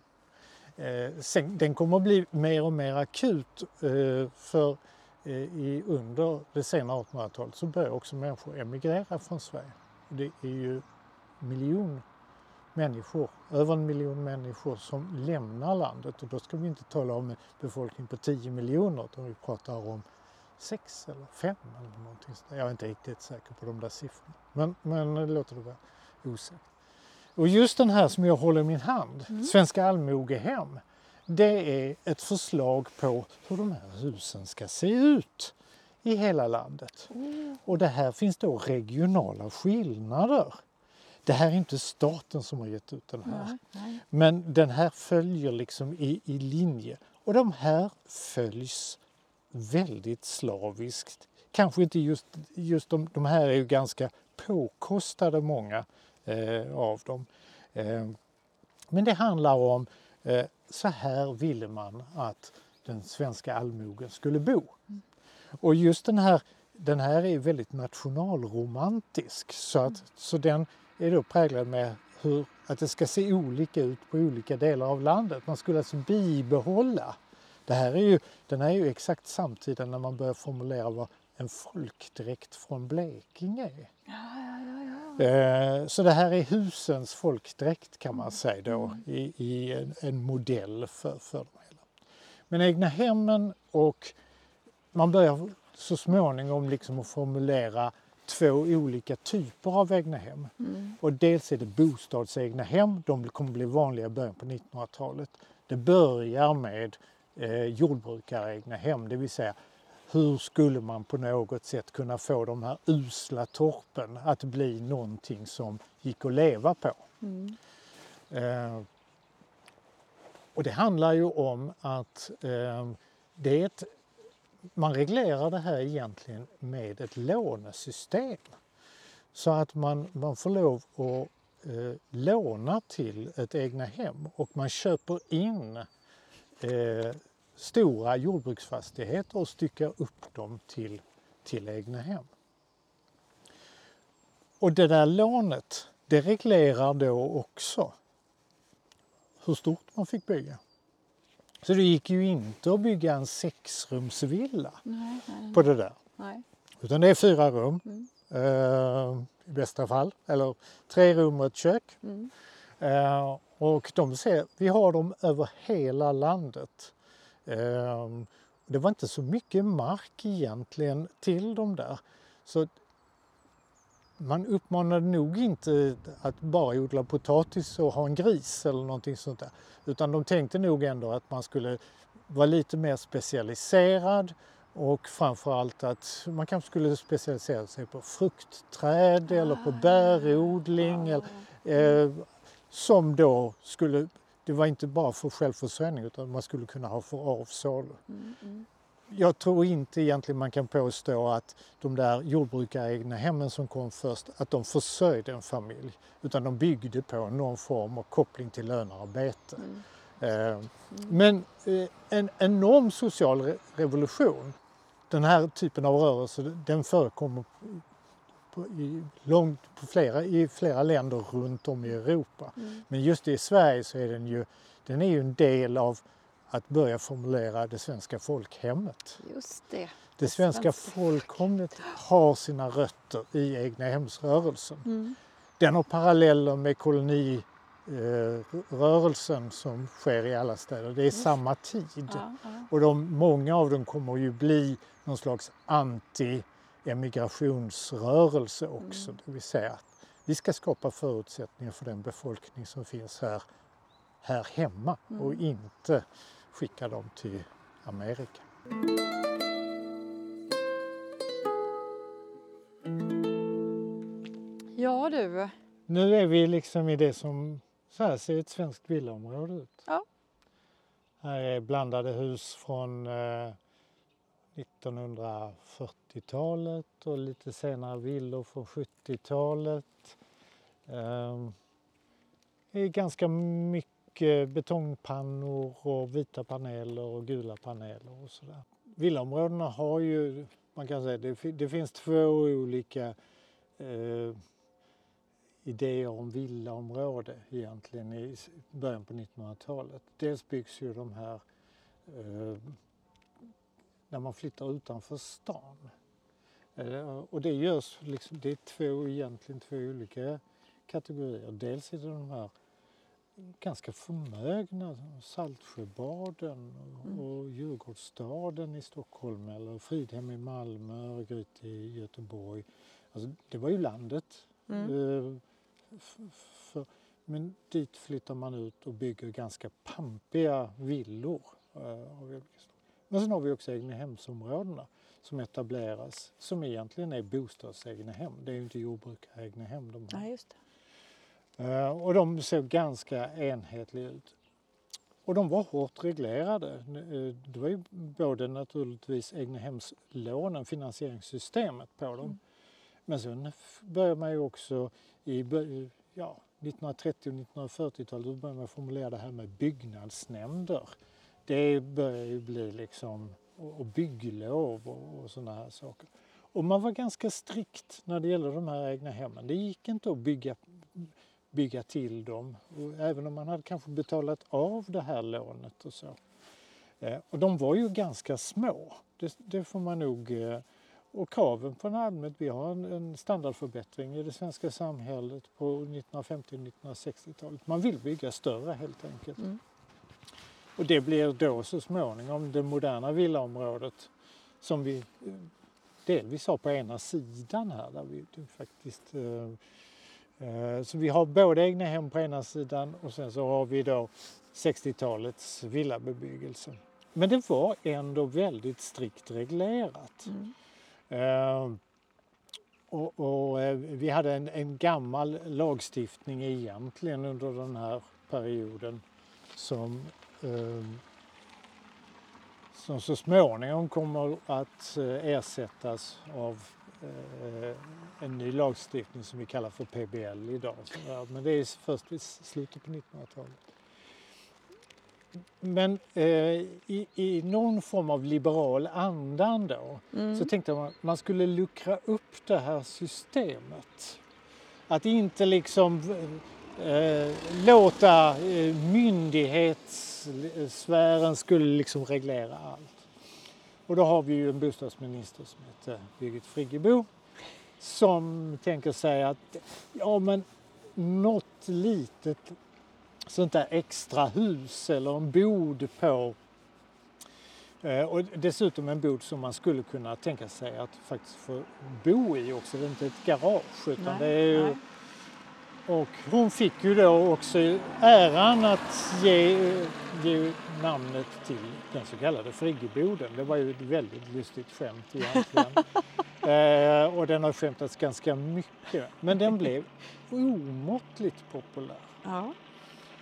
Eh, sen, den kommer att bli mer och mer akut eh, för eh, i, under det sena 1800-talet så börjar också människor emigrera från Sverige. Det är ju miljon människor, över en miljon människor som lämnar landet och då ska vi inte tala om en befolkning på 10 miljoner utan vi pratar om sex eller fem eller någonting sådär. Jag är inte riktigt säker på de där siffrorna. Men, men låter det vara osäkert. Och just den här som jag håller i min hand, mm. Svenska allmogehem, det är ett förslag på hur de här husen ska se ut i hela landet. Mm. Och det här finns då regionala skillnader. Det här är inte staten som har gett ut den här. Nej, nej. Men den här följer liksom i, i linje. Och de här följs väldigt slaviskt. Kanske inte just, just de, de här är ju ganska påkostade många eh, av dem. Eh, men det handlar om eh, så här ville man att den svenska allmogen skulle bo. Och just den här, den här är väldigt nationalromantisk så, att, så den är då präglad med hur, att det ska se olika ut på olika delar av landet. Man skulle alltså bibehålla. Det här är ju, den här är ju exakt samtida när man börjar formulera vad en folkdräkt från Blekinge är. Ja, ja, ja, eh, så det här är husens folkdräkt kan man säga då mm. i, i en, en, modell för, för de hela. Men egna hemmen och man börjar så småningom liksom att formulera två olika typer av egnahem. Mm. Och dels är det bostadsegna hem, de kommer bli vanliga i början på 1900-talet. Det börjar med eh, jordbrukaregna hem, det vill säga hur skulle man på något sätt kunna få de här usla torpen att bli någonting som gick att leva på? Mm. Eh, och det handlar ju om att eh, det är ett man reglerar det här egentligen med ett lånesystem. Så att man, man får lov att eh, låna till ett egna hem och man köper in eh, stora jordbruksfastigheter och styckar upp dem till, till egna hem. Och det där lånet, det reglerar då också hur stort man fick bygga. Så det gick ju inte att bygga en sexrumsvilla nej, nej, på det där. Nej. Utan det är fyra rum mm. eh, i bästa fall, eller tre rum och ett kök. Mm. Eh, och de ser, vi har dem över hela landet. Eh, det var inte så mycket mark egentligen till dem där. Så man uppmanade nog inte att bara odla potatis och ha en gris eller någonting sånt där. Utan de tänkte nog ändå att man skulle vara lite mer specialiserad och framförallt att man kanske skulle specialisera sig på fruktträd eller på ah. bärodling. Eller, eh, som då skulle, det var inte bara för självförsörjning utan man skulle kunna ha för avsalu. Mm, mm jag tror inte egentligen man kan påstå att de där jordbrukaregna hemmen som kom först, att de försörjde en familj. Utan de byggde på någon form av koppling till lönearbete. Mm. Eh, men eh, en enorm social revolution, den här typen av rörelse, den förekommer på, i, långt, på flera, i flera länder runt om i Europa. Mm. Men just i Sverige så är den ju, den är ju en del av att börja formulera det svenska folkhemmet. Just det. Det svenska folkhemmet har sina rötter i egnahemsrörelsen. Mm. Den har paralleller med kolonirörelsen som sker i alla städer. Det är samma tid. Ja, ja. Och de, många av dem kommer ju bli någon slags anti-emigrationsrörelse också. Det vill säga att vi ska skapa förutsättningar för den befolkning som finns här, här hemma och inte skicka dem till Amerika. Ja du. Nu är vi liksom i det som, så här ser ett svenskt villaområde ut. Ja. Här är blandade hus från eh, 1940-talet och lite senare villor från 70-talet. Eh, det är ganska mycket Eh, betongpannor och vita paneler och gula paneler och sådär. Villaområdena har ju, man kan säga, det, det finns två olika eh, idéer om villaområde egentligen i början på 1900-talet. Dels byggs ju de här eh, när man flyttar utanför stan. Eh, och det görs liksom, det är två, egentligen två olika kategorier. Dels är det de här ganska förmögna Saltsjöbaden och, och Djurgårdsstaden i Stockholm eller Fridhem i Malmö, Örgryte i Göteborg. Alltså, det var ju landet. Eh, f- för, men dit flyttar man ut och bygger ganska pampiga villor. eh. Men sen har vi också egnahemsområdena som etableras som egentligen är bostadsegnahem. Det är ju inte jordbrukaregnahem de har. Ja, just det. Eh, Och de såg ganska enhetliga ut. Och de var hårt reglerade. Eh, Det var ju både naturligtvis egnahemslånen, finansieringssystemet på dem. Men sen började man ju också i ja, 1930 och 1940-talet då började man formulera det här med byggnadsnämnder. Det började ju bli liksom, och och bygglov och, och sådana här saker. Och man var ganska strikt när det gäller de här egna hemmen. Det gick inte att bygga, bygga till dem, och även om man hade kanske betalat av det här lånet och så. Eh, Och de var ju ganska små, det, det får man nog... eh, Och kraven på en allmänhet, vi har en, en standardförbättring i det svenska samhället på 1950 och 1960-talet. Man vill bygga större helt enkelt. Mm. Och det blir då så småningom det moderna villaområdet som vi eh, delvis har på ena sidan här. Där vi faktiskt, eh, så vi har både egna hem på ena sidan och sen så har vi då 60-talets villabebyggelse. Men det var ändå väldigt strikt reglerat. Mm. Eh, och, och eh, vi hade en, en gammal lagstiftning egentligen under den här perioden som, eh, som så småningom kommer att eh, ersättas av eh, en ny lagstiftning som vi kallar för PBL idag. Men det är först vid slutet på 1900-talet. Men eh, i, i någon form av liberal andan då Mm. så tänkte man att man skulle luckra upp det här systemet. Att inte liksom eh, låta eh, myndighetssfären skulle liksom reglera allt. Och då har vi ju en bostadsminister som heter Birgit Friggebo som tänker sig att ja men något litet sånt där extra hus eller en bod på Eh, Och dessutom en bod som man skulle kunna tänka sig att faktiskt få bo i också. Det är inte ett garage utan Nej, det är ju... nej. Och hon fick ju då också äran att ge, ge namnet till den så kallade friggeboden. Det var ju ett väldigt lustigt skämt egentligen. eh, och den har skämtats ganska mycket. Men den blev omåttligt populär. Ja.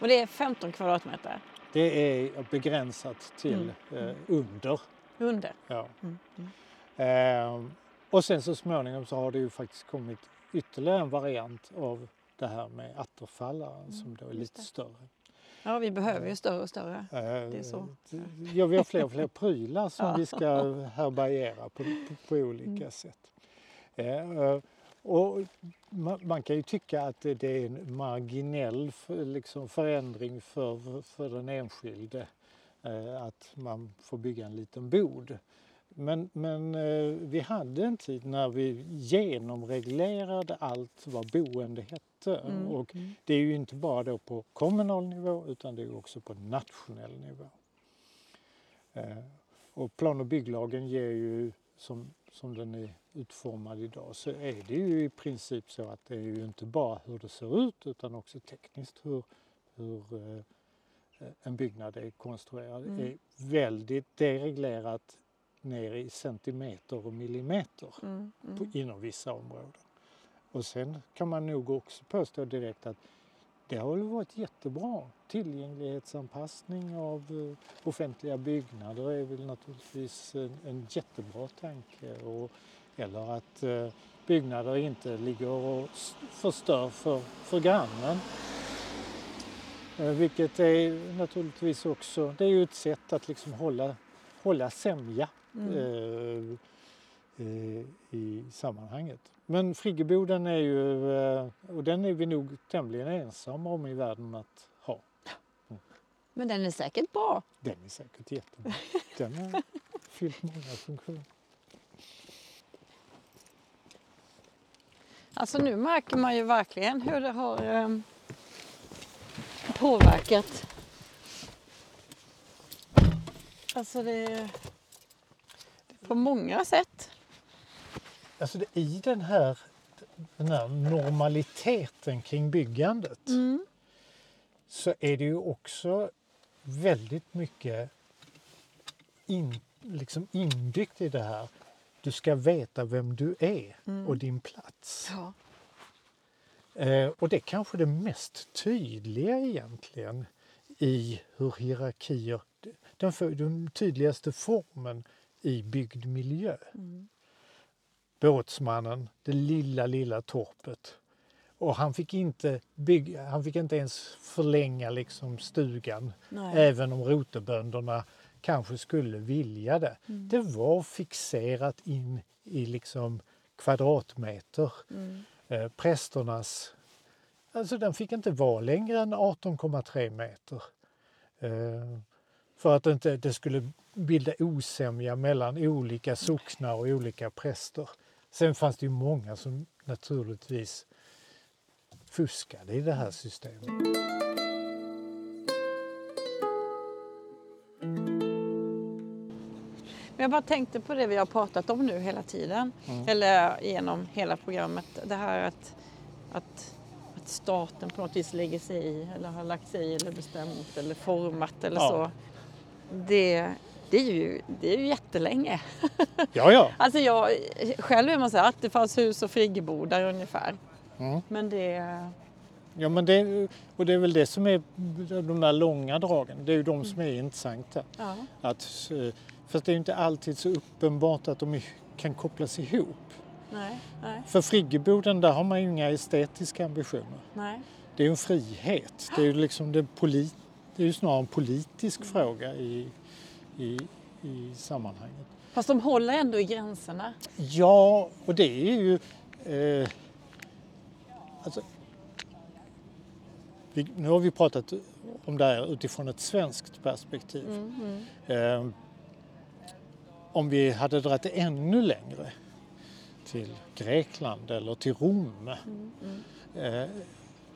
Och det är 15 kvadratmeter Det är begränsat till eh, under. under. Ja. Mm. Mm. Ehm, och sen så småningom så har det ju faktiskt kommit ytterligare en variant av det här med atterfallaren som då är lite det. större. Ja, vi behöver ju större och större. Eh, är så. Ja, vi har fler och fler prylar som Ja. vi ska härbärgera på, på, på olika Mm. sätt. Eh, och man, man kan ju tycka att det, det är en marginell liksom förändring för, för den enskilde. eh, att man får bygga en liten bod. Men, men eh, vi hade en tid när vi genomreglerade allt vad boende hette. Mm. Och det är ju inte bara då på kommunal nivå utan det är också på nationell nivå. Eh, och plan och bygglagen ger ju, som, som den är utformad idag, så är det ju i princip så att det är ju inte bara hur det ser ut utan också tekniskt hur, hur eh, en byggnad är konstruerad. Mm. är väldigt dereglerat ner i centimeter och millimeter Mm. Mm. på, inom vissa områden. Och sen kan man nog också påstå direkt att det har varit jättebra. Tillgänglighetsanpassning av eh, offentliga byggnader är väl naturligtvis en, en jättebra tanke. Och, eller att eh, byggnader inte ligger och förstör för, för grannen. Eh, vilket är naturligtvis också, det är ju ett sätt att liksom hålla, hålla sämja Mm. eh, i sammanhanget. Men friggeboden är ju, eh, och den är vi nog tämligen ensamma om i världen att ha. Men den är säkert bra. Den är säkert jättebra. Den har fyllt många funktioner. Alltså nu märker man ju verkligen hur det har eh, påverkat. Alltså det, det på många sätt. Alltså det, i den här, den här normaliteten kring byggandet Mm. så är det ju också väldigt mycket in, liksom inbyggt i det här. Du ska veta vem du är Mm. och din plats. Ja. Eh, och det är kanske det mest tydliga egentligen i hur hierarkier, den, för, den tydligaste formen i byggd miljö. Mm. Båtsmannen, det lilla, lilla torpet. Och han fick inte, bygga, han fick inte ens förlänga liksom stugan, Nej. även om rotebönderna kanske skulle vilja det. Mm. Det var fixerat in i liksom kvadratmeter. Mm. Eh, prästernas, alltså den fick inte vara längre än 18,3 meter. Eh, för att inte det skulle bilda osämja mellan olika socknar och olika präster. Sen fanns det ju många som naturligtvis fuskade i det här systemet. Men jag bara tänkte på det vi har pratat om nu hela tiden. Mm. Eller genom hela programmet. Det här att, att, att staten på något vis lägger sig i eller har lagt sig i eller bestämt eller format eller Ja. så. Det, det, är ju, det är ju jättelänge. Ja, ja. Alltså jag, själv är man så här attefallshus och friggebodar ungefär. Mm. Men det... ja men det, och det är väl det som är de där långa dragen. Det är ju de som är intressanta. Ja. Att, eh, för det är ju inte alltid så uppenbart att de kan kopplas ihop. Nej, nej, För friggeboden där har man ju inga estetiska ambitioner. nej. Det är ju en frihet. Det är ju, liksom det polit, det är ju snarare en politisk fråga i, i, i sammanhanget. Fast de håller ändå i gränserna. Ja, och det är ju... Eh, alltså, vi, nu har vi pratat om det här utifrån ett svenskt perspektiv. Mm, mm. Eh, om vi hade dragit det ännu längre till Grekland eller till Rom Mm, mm. eh,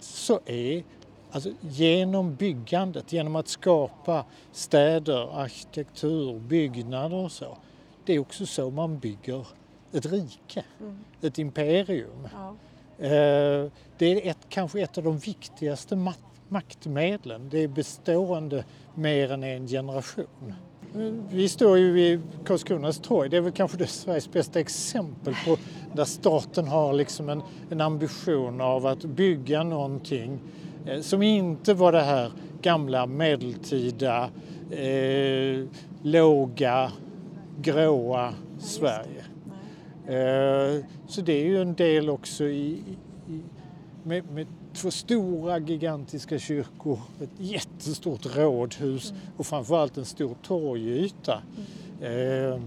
så är alltså, genom byggandet, genom att skapa städer, arkitektur, byggnader och så. Det är också så man bygger ett rike, Mm. ett imperium. Ja. Eh, Det är ett, kanske ett av de viktigaste ma- maktmedlen. Det är bestående mer än en generation. Vi står ju vid Karlskronas torg. Det är väl kanske det Sveriges bästa exempel på där staten har liksom en, en ambition av att bygga någonting som inte var det här gamla medeltida, eh, låga, gråa Sverige. Eh, Så det är ju en del också i, i, med, med två stora gigantiska kyrkor, ett jättestort rådhus och framförallt en stor torgyta. Eh,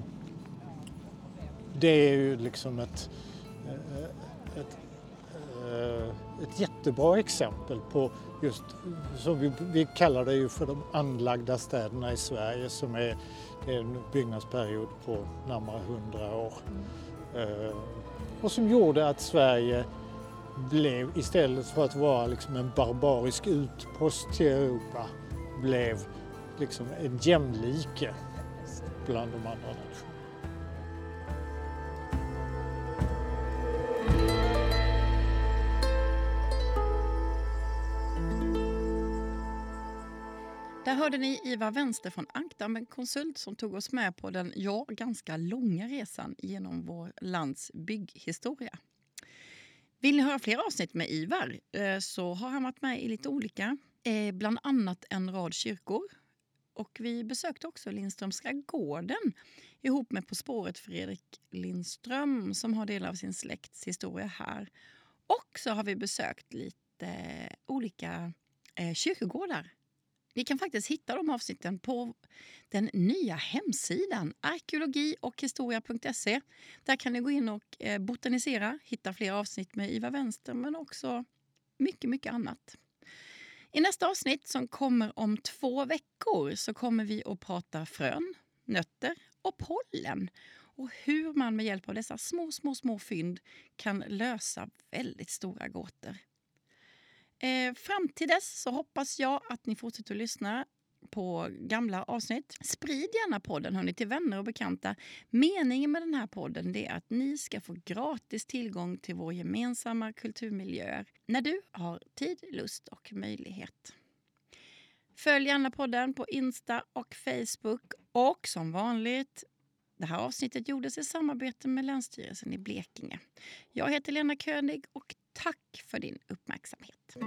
Det är ju liksom ett, eh, ett, eh, ett jättebra exempel på just, som vi, vi kallar det ju för de anlagda städerna i Sverige som är en byggnadsperiod på närmare 100 år. Eh, och som gjorde att Sverige blev, istället för att vara liksom en barbarisk utpost till Europa, blev liksom en jämlike bland de andra Där hörde ni Ivar Vänster från Ankdamm konsult som tog oss med på den, ja, ganska långa resan genom vår lands bygghistoria. Vill ni höra fler avsnitt med Ivar eh, så har han varit med i lite olika, eh, bland annat en rad kyrkor. Och vi besökte också Lindströmska gården ihop med På spåret Fredrik Lindström som har delar av sin släkts historia här. Och så har vi besökt lite olika eh, kyrkogårdar ni kan faktiskt hitta de avsnitten på den nya hemsidan arkeologi och historia.se. Där kan ni gå in och eh, botanisera, hitta fler avsnitt med Ivar Vänster men också mycket, mycket annat. I nästa avsnitt som kommer om två veckor så kommer vi att prata frön, nötter och pollen och hur man med hjälp av dessa små, små, små fynd kan lösa väldigt stora gåtor. Eh, fram till dess så hoppas jag att ni fortsätter att lyssna på gamla avsnitt. Sprid gärna podden hörni, till vänner och bekanta. Meningen med den här podden är att ni ska få gratis tillgång till vår gemensamma kulturmiljöer när du har tid, lust och möjlighet. Följ gärna podden på Insta och Facebook. Och som vanligt, det här avsnittet gjordes i samarbete med Länsstyrelsen i Blekinge. Jag heter Lena König och Tack för din uppmärksamhet.